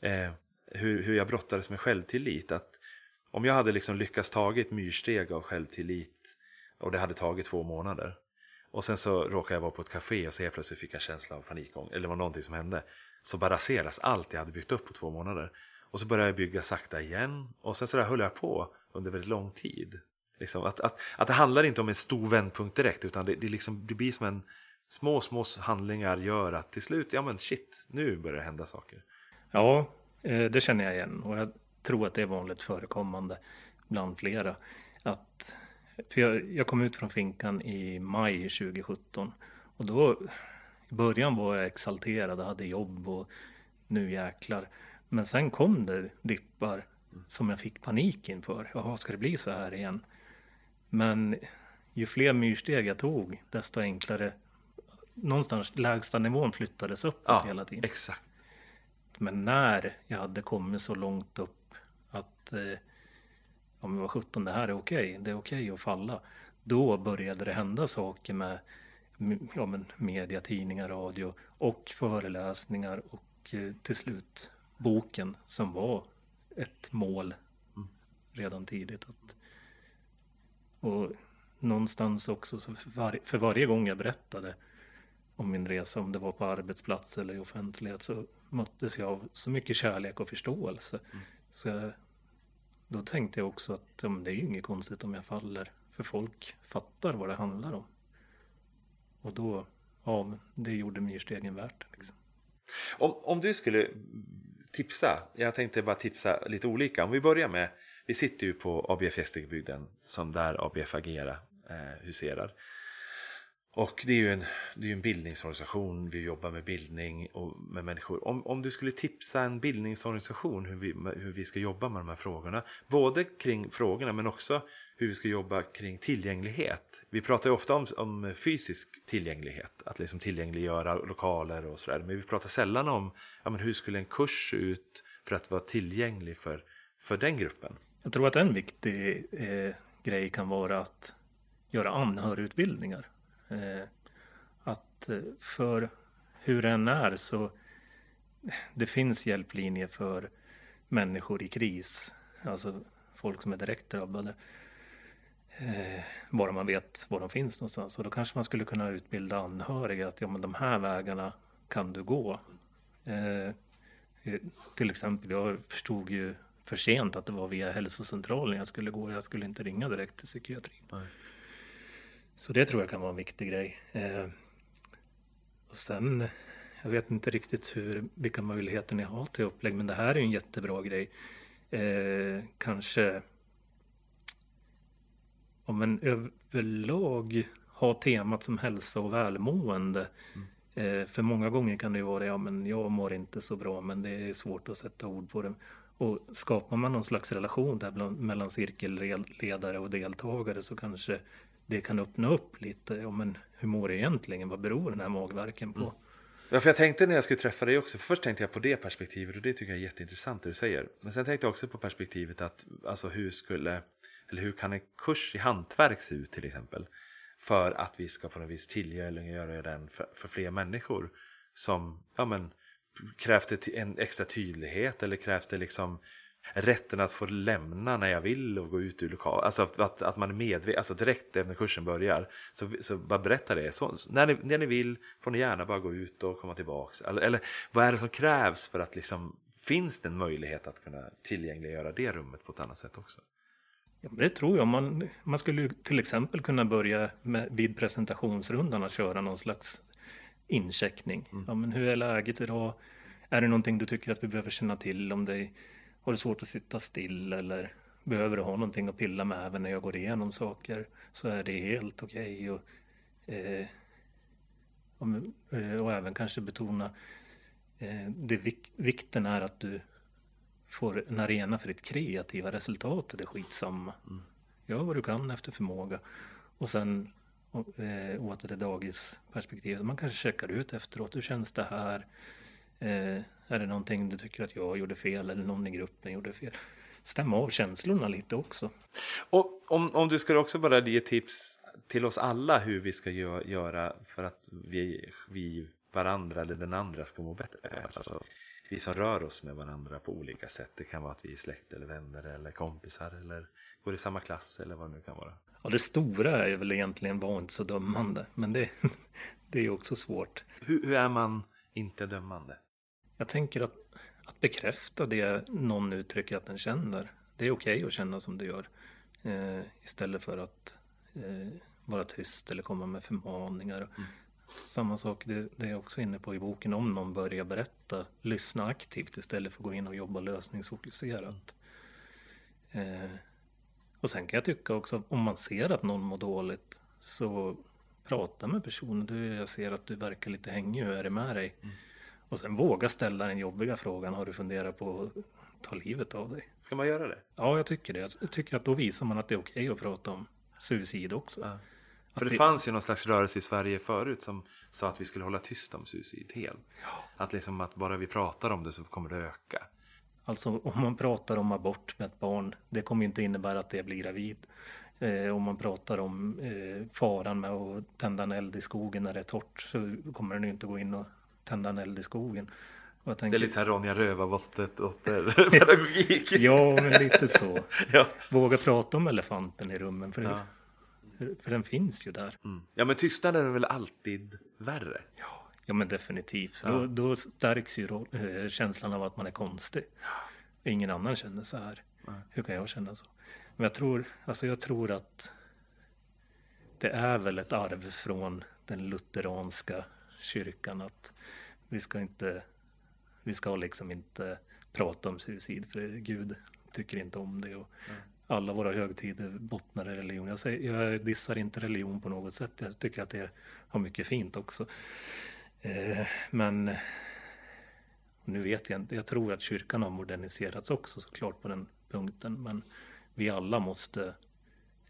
Speaker 1: Eh, hur, hur jag brottades med självtillit. Att om jag hade liksom lyckats tagit myrsteg av självtillit och det hade tagit två månader. Och sen så råkade jag vara på ett café och så helt plötsligt fick jag känsla av panikång Eller det var någonting som hände. Så bara raseras allt jag hade byggt upp på två månader. Och så började jag bygga sakta igen. Och sen så där höll jag på under väldigt lång tid. Liksom, att, att, att det handlar inte om en stor vändpunkt direkt utan det, det, liksom, det blir som en små, små handlingar gör att till slut, ja men shit, nu börjar det hända saker.
Speaker 2: Ja, eh, det känner jag igen och jag tror att det är vanligt förekommande bland flera. Att, för jag, jag kom ut från finkan i maj 2017 och då, I början var jag exalterad och hade jobb och nu jäklar. Men sen kom det dippar som jag fick panik inför. Jaha, ska det bli så här igen? Men ju fler myrsteg jag tog, desto enklare. Någonstans lägsta nivån flyttades uppåt
Speaker 1: Ja,
Speaker 2: hela tiden.
Speaker 1: exakt.
Speaker 2: Men när jag hade kommit så långt upp att eh, om jag var 17, det här är okej, det är okej att falla. Då började det hända saker med ja, men media, tidningar, radio och föreläsningar och eh, till slut boken som var ett mål
Speaker 1: Mm.
Speaker 2: redan tidigt. Att, och någonstans också så för, var, för varje gång jag berättade om min resa, om det var på arbetsplats eller i offentlighet, så möttes jag av så mycket kärlek och förståelse.
Speaker 1: Mm.
Speaker 2: Så jag, då tänkte jag också att ja, det är ju inget konstigt om jag faller, för folk fattar vad det handlar om. Och då, ja, det gjorde myrstegen värt. Liksom.
Speaker 1: Om, om du skulle tipsa, jag tänkte bara tipsa lite olika. Om vi börjar med, vi sitter ju på ABF Gästrikebygden som där ABF Agera eh, huserar. Och det är ju en, det är en bildningsorganisation, vi jobbar med bildning och med människor. Om, om du skulle tipsa en bildningsorganisation hur vi, hur vi ska jobba med de här frågorna, både kring frågorna men också hur vi ska jobba kring tillgänglighet. Vi pratar ju ofta om, om fysisk tillgänglighet, att liksom tillgängliggöra lokaler och sådär. Men vi pratar sällan om ja, men hur skulle en kurs se ut för att vara tillgänglig för, för den gruppen.
Speaker 2: Jag tror att en viktig eh, grej kan vara att göra anhörigutbildningar. Eh, att eh, för hur den är så eh, det finns hjälplinjer för människor i kris. Alltså folk som är direkt drabbade. Eh, bara man vet var de finns någonstans. Och då kanske man skulle kunna utbilda anhöriga att ja, men de här vägarna kan du gå. Eh, eh till exempel, jag förstod ju för sent att det var via hälsocentralen jag skulle gå. Jag skulle inte ringa direkt till psykiatrin.
Speaker 1: Nej.
Speaker 2: Så det tror jag kan vara en viktig grej. Eh, och sen, jag vet inte riktigt hur, vilka möjligheter ni har till upplägg, men det här är en jättebra grej. Eh, kanske om en överlag ha temat som hälsa och välmående. Eh, för många gånger kan det ju vara, ja men jag mår inte så bra, men det är svårt att sätta ord på det. Och skapar man någon slags relation där bland, mellan cirkelledare och deltagare så kanske det kan öppna upp lite. Ja, men hur mår du egentligen? Vad beror den här magverken på? Mm.
Speaker 1: Ja, för jag tänkte när jag skulle träffa dig också, först tänkte jag på det perspektivet och det tycker jag är jätteintressant det du säger. Men sen tänkte jag också på perspektivet att, alltså hur skulle, eller hur kan en kurs i hantverk se ut till exempel? För att vi ska på något vis tillgängliggöra den för, för fler människor som, ja men, krävt en extra tydlighet eller krävde liksom rätten att få lämna när jag vill och gå ut ur lokalen. Alltså att, att, att man är medveten, alltså direkt när kursen börjar så, så bara berätta det. Så, när, ni, när ni vill får ni gärna bara gå ut och komma tillbaks. Eller, eller vad är det som krävs för att liksom, finns det en möjlighet att kunna tillgängliggöra det rummet på ett annat sätt också?
Speaker 2: Ja, det tror jag. Man, man skulle ju till exempel kunna börja med, vid presentationsrundan att köra någon slags incheckning. Ja, men hur är läget idag? Är det någonting du tycker att vi behöver känna till om dig? Har du svårt att sitta still eller behöver du ha någonting att pilla med även när jag går igenom saker så är det helt okej. Och, eh, om- eh, och även kanske betona eh, det vik- vikten är att du får en arena för ditt kreativa resultat. Det är skitsamma. Gör vad du kan efter förmåga. Och sen och, eh, åter till dagisperspektivet. Man kanske checkar ut efteråt. Hur känns det här? Eh, är det någonting du tycker att jag gjorde fel eller någon i gruppen gjorde fel? Stämma av känslorna lite också.
Speaker 1: Och om, om du skulle också bara ge tips till oss alla hur vi ska gö- göra för att vi, vi varandra eller den andra ska må bättre. Alltså, vi som rör oss med varandra på olika sätt. Det kan vara att vi är släkt eller vänner eller kompisar eller går i samma klass eller vad det nu kan vara.
Speaker 2: Ja, det stora är väl egentligen var inte så dömande. Men det, det är också svårt.
Speaker 1: Hur, hur är man inte dömande?
Speaker 2: Jag tänker att, att bekräfta det någon uttrycker att den känner. Det är okej att känna som du gör. Eh, istället för att eh, vara tyst eller komma med förmaningar. Samma sak, det, det är jag också inne på i boken. Om någon börjar berätta, lyssna aktivt istället för att gå in och jobba lösningsfokuserat. Eh, och sen kan jag tycka också, om man ser att någon mår dåligt så prata med personen. Du, jag ser att du verkar lite hängig, hur är det med dig? Mm. Och sen våga ställa den jobbiga frågan, har du funderat på att ta livet av dig?
Speaker 1: Ska man göra det?
Speaker 2: Ja, jag tycker det. Jag tycker att då visar man att det är okej att prata om suicid också. Ja.
Speaker 1: För det, det fanns ju någon slags rörelse i Sverige förut som sa att vi skulle hålla tyst om suicid helt. Ja. Att liksom att bara vi pratar om det så kommer det öka.
Speaker 2: Alltså om man pratar om abort med ett barn, det kommer inte innebära att det blir gravid. Eh, om man pratar om eh, faran med att tända en eld i skogen när det är torrt så kommer den ju inte gå in och tända en eld i skogen.
Speaker 1: Tänker... Det är lite så här Ronja Rövardotter-pedagogik.
Speaker 2: ja, men lite så. ja. Våga prata om elefanten i rummen. För, ja. För den finns ju där.
Speaker 1: Mm. Ja, men tystnaden är väl alltid värre?
Speaker 2: Ja, ja men definitivt. Ja. Då, då stärks ju eh, känslan av att man är konstig. Ingen annan känner så här. Hur kan jag känna så? Men jag tror, alltså jag tror att det är väl ett arv från den lutheranska kyrkan att vi ska inte, vi ska liksom inte prata om suicid för Gud tycker inte om det. Och mm. Alla våra högtider bottnar i religion. Jag, säger, jag dissar inte religion på något sätt. Jag tycker att det har mycket fint också. Eh, men nu vet jag inte. Jag tror att kyrkan har moderniserats också såklart på den punkten. Men vi alla måste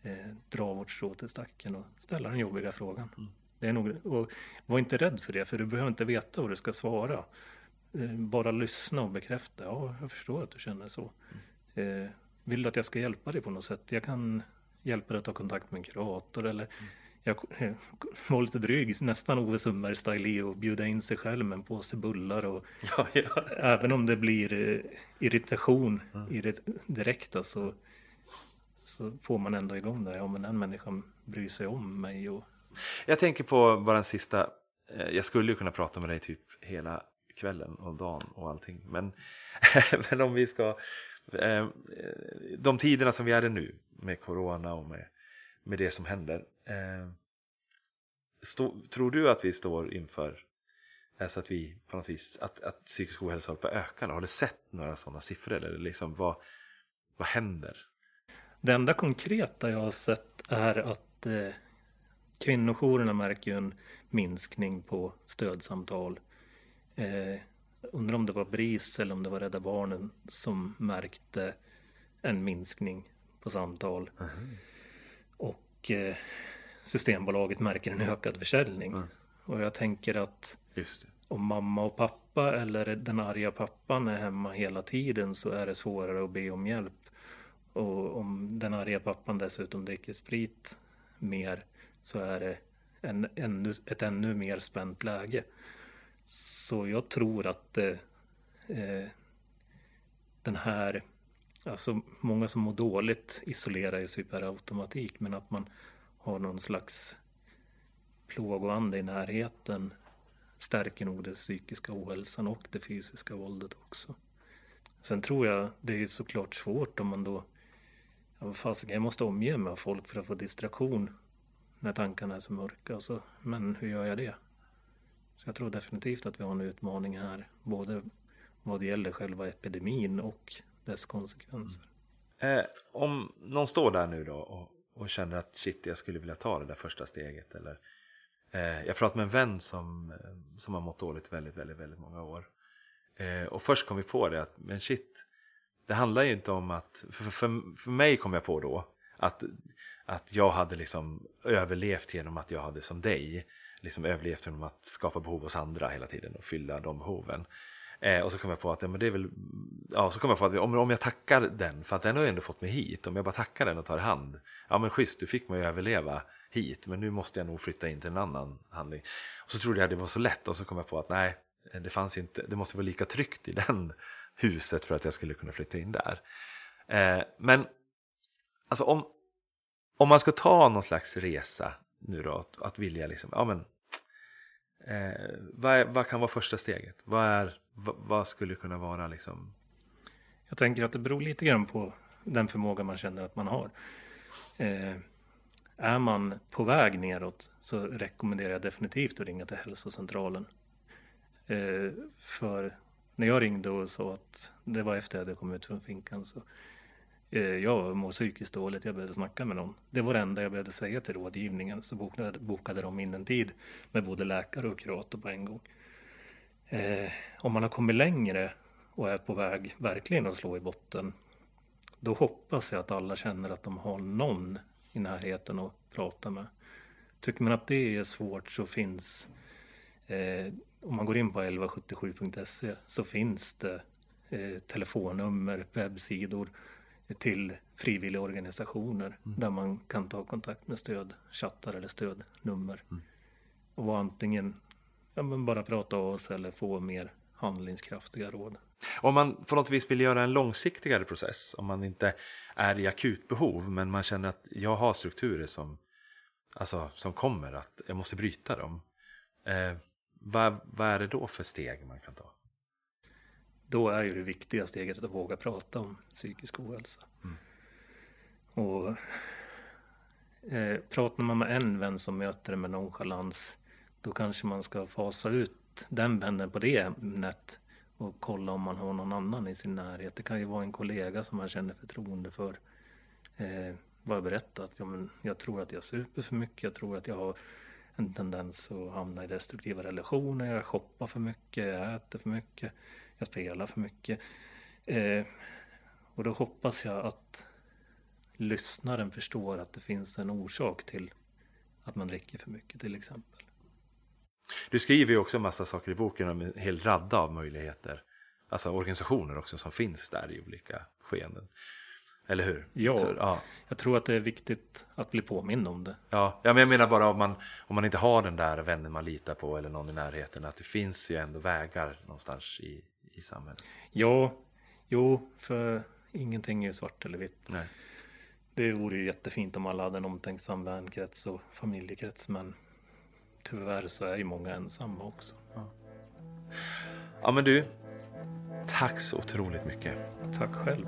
Speaker 2: eh, dra vårt strå till stacken och ställa den jobbiga frågan. Mm. Det är nog, och var inte rädd för det, för du behöver inte veta vad du ska svara. Eh, bara lyssna och bekräfta. Ja, jag förstår att du känner så. Mm. Eh, vill du att jag ska hjälpa dig på något sätt? Jag kan hjälpa dig att ta kontakt med en kurator eller mm. jag var lite dryg, nästan Ove Sundberg-style och bjuda in sig själv med en påse bullar och ja, ja. även om det blir eh, irritation mm. i det direkta så så får man ändå igång det. Ja, men den människan bryr sig om mig. Och...
Speaker 1: Jag tänker på bara en sista. Eh, jag skulle ju kunna prata med dig typ hela kvällen och dagen och allting. Men, men om vi ska. Eh, eh, de tiderna som vi är i nu med corona och med, med det som händer. Eh, stå, tror du att vi står inför Alltså att vi på något vis, att, att psykisk ohälsa håller på att öka? Har du sett några sådana siffror? Eller liksom vad, vad händer?
Speaker 2: Det enda konkreta jag har sett är att eh, kvinnojourerna märker ju en minskning på stödsamtal. Eh, undrar om det var BRIS eller om det var Rädda Barnen som märkte en minskning på samtal. Mm. Och eh, Systembolaget märker en ökad försäljning. Mm. Och jag tänker att om mamma och pappa eller den arga pappan är hemma hela tiden så är det svårare att be om hjälp och om den arga pappan dessutom dricker sprit mer så är det en, ännu, ett ännu mer spänt läge. Så jag tror att eh, eh, den här, alltså många som mår dåligt isolerar sig per automatik men att man har någon slags plågoande i närheten stärker nog den psykiska ohälsan och det fysiska våldet också. Sen tror jag det är såklart svårt om man då ja, vad fasiken, jag måste omge mig av folk för att få distraktion när tankarna är så mörka. Alltså, men hur gör jag det? Så jag tror definitivt att vi har en utmaning här, både vad det gäller själva epidemin och dess konsekvenser.
Speaker 1: Mm. Eh, om någon står där nu då och, och, känner att shit, jag skulle vilja ta det där första steget. Eller, eh, jag pratade med en vän som, eh, som har mått dåligt väldigt, väldigt, väldigt många år. Eh, och först kom vi på det att, men shit, det handlar ju inte om att, för, för, för mig kom jag på då att, att jag hade liksom överlevt genom att jag hade som dig liksom överlevt genom att skapa behov hos andra hela tiden och fylla de behoven. Eh, och så kom jag på att ja, men det är väl, ja, så kom jag på att om, om jag tackar den, för att den har ju ändå fått mig hit, om jag bara tackar den och tar hand, ja men schysst, du fick mig att överleva hit, men nu måste jag nog flytta in till en annan handling. Och så trodde jag det var så lätt och så kom jag på att nej, det fanns ju inte, det måste vara lika tryggt i den huset för att jag skulle kunna flytta in där. Eh, men alltså om, om man ska ta någon slags resa nu då, att, att vilja liksom, ja men eh, vad, är, vad kan vara första steget? Vad, är, vad, vad, skulle kunna vara liksom?
Speaker 2: Jag tänker att det beror lite grann på den förmåga man känner att man har. Eh, är man på väg neråt så rekommenderar jag definitivt att ringa till hälsocentralen. Eh, för när jag ringde och sa att det var efter att jag hade kommit ut från finkan så Eh, jag mår psykiskt dåligt, jag behöver snacka med någon. Det var det enda jag behövde säga till rådgivningen så bokade, bokade de in en tid med både läkare och kurator på en gång. Eh, om man har kommit längre och är på väg verkligen att slå i botten då hoppas jag att alla känner att de har någon i närheten att prata med. Tycker man att det är svårt så finns eh, om man går in på 1177.se så finns det eh, telefonnummer, webbsidor till frivilliga organisationer mm. där man kan ta kontakt med stödchattar eller stödnummer. Mm. Och antingen ja, men bara prata av oss eller få mer handlingskraftiga råd.
Speaker 1: Om man på något vis vill göra en långsiktigare process, om man inte är i akut behov men man känner att jag har strukturer som, alltså, som kommer att jag måste bryta dem. Eh, vad, vad är det då för steg man kan ta?
Speaker 2: Då är ju det viktiga steget att våga prata om psykisk ohälsa. Mm. Och eh, pratar man med en vän som möter det med nonchalans då kanske man ska fasa ut den vännen på det ämnet och kolla om man har någon annan i sin närhet. Det kan ju vara en kollega som man känner förtroende för. Eh, bara berätta att ja, men jag tror att jag super för mycket, jag tror att jag har en tendens att hamna i destruktiva relationer, jag shoppar för mycket, jag äter för mycket, jag spelar för mycket. Eh, och då hoppas jag att lyssnaren förstår att det finns en orsak till att man dricker för mycket till exempel.
Speaker 1: Du skriver ju också en massa saker i boken om en hel radda av möjligheter. Alltså organisationer också som finns där i olika skeenden. Eller hur?
Speaker 2: Ja, Så, ja, jag tror att det är viktigt att bli påmind om det.
Speaker 1: Ja, ja men jag menar bara om man, om man inte har den där vännen man litar på eller någon i närheten. Att det finns ju ändå vägar någonstans i, i samhället.
Speaker 2: Ja, jo, för ingenting är svart eller vitt.
Speaker 1: Nej.
Speaker 2: Det vore ju jättefint om alla hade en omtänksam vänkrets och familjekrets. Men tyvärr så är ju många ensamma också.
Speaker 1: Ja, ja men du, tack så otroligt mycket.
Speaker 2: Tack själv.